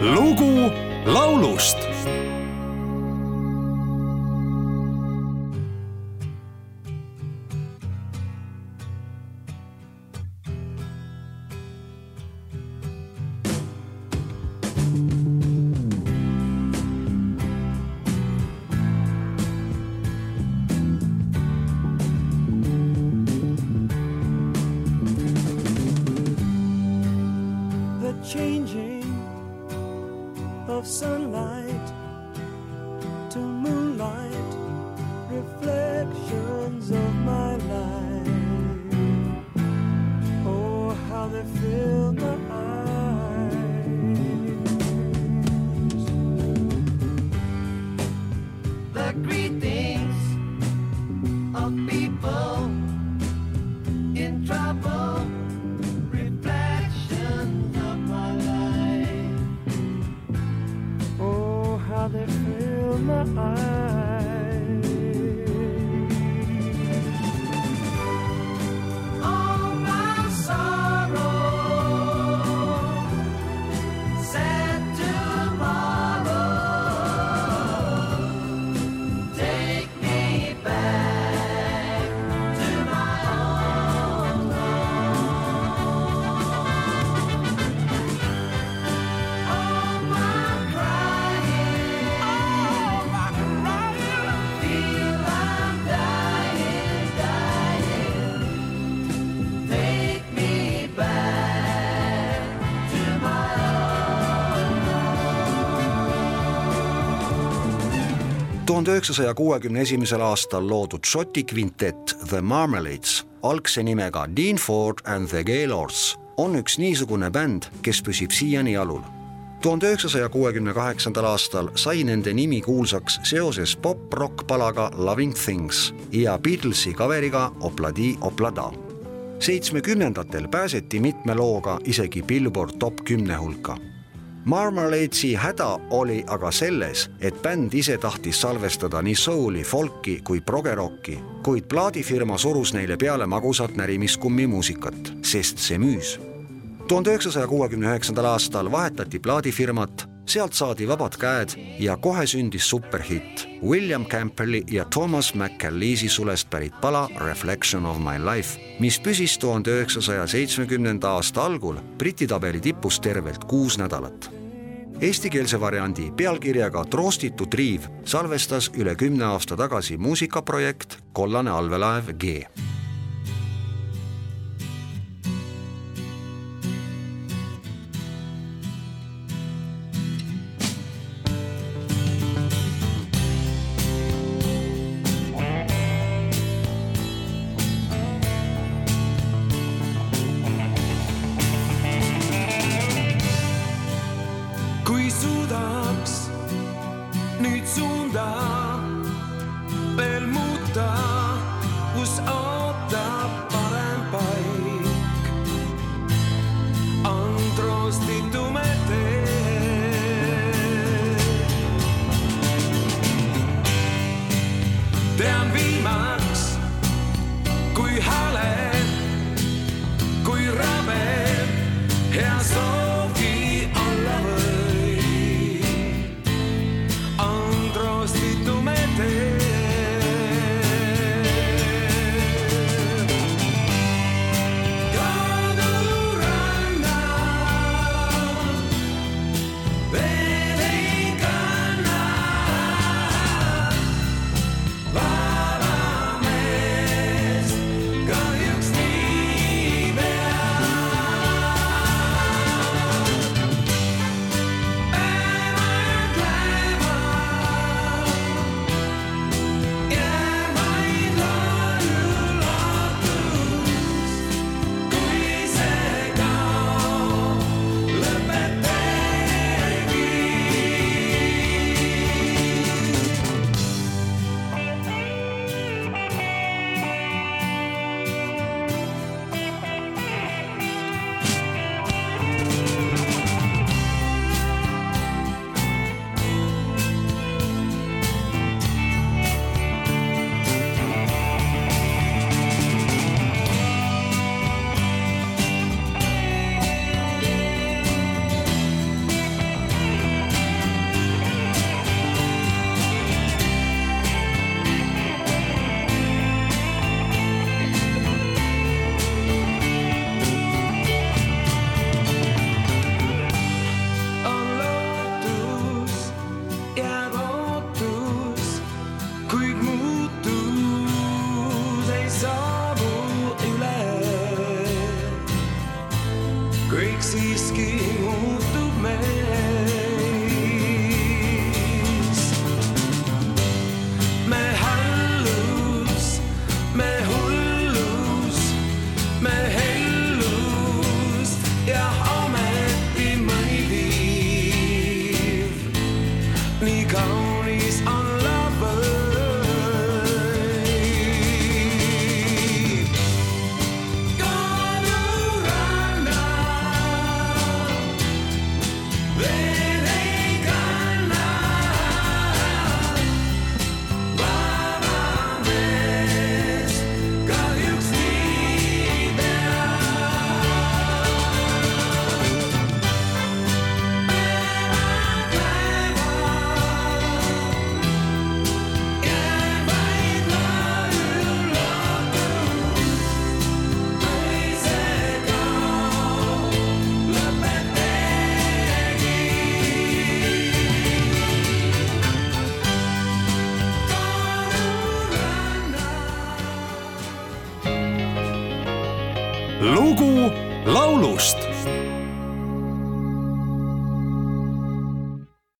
lugu laulust sunlight They fill my eyes. Tuhande üheksasaja kuuekümne esimesel aastal loodud Šoti kvintett The Marmalades algse nimega Dean Ford and the Gaylords on üks niisugune bänd, kes püsib siiani jalul. tuhande üheksasaja kuuekümne kaheksandal aastal sai nende nimi kuulsaks seoses pop-rock palaga Loving Things ja Beatlesi kaveriga Opladi Oplada. seitsmekümnendatel pääseti mitme looga isegi Billboard top kümne hulka Marmaladesi häda oli aga selles, et bänd ise tahtis salvestada nii souli, folki kui progerocki, kuid plaadifirma surus neile peale magusat närimiskummi muusikat, sest see müüs. tuhande üheksasaja kuuekümne üheksandal aastal vahetati plaadifirmat, sealt saadi vabad käed ja kohe sündis superhitt William Campbelli ja Thomas McAleese sulest pärit pala Reflection of my life, mis püsis tuhande üheksasaja seitsmekümnenda aasta algul Briti tabeli tipus tervelt kuus nädalat Eestikeelse variandi pealkirjaga Troostitu triiv salvestas üle kümne aasta tagasi muusikaprojekt Kollane allveelaev G tean viimaks, kui hääled lugu laulust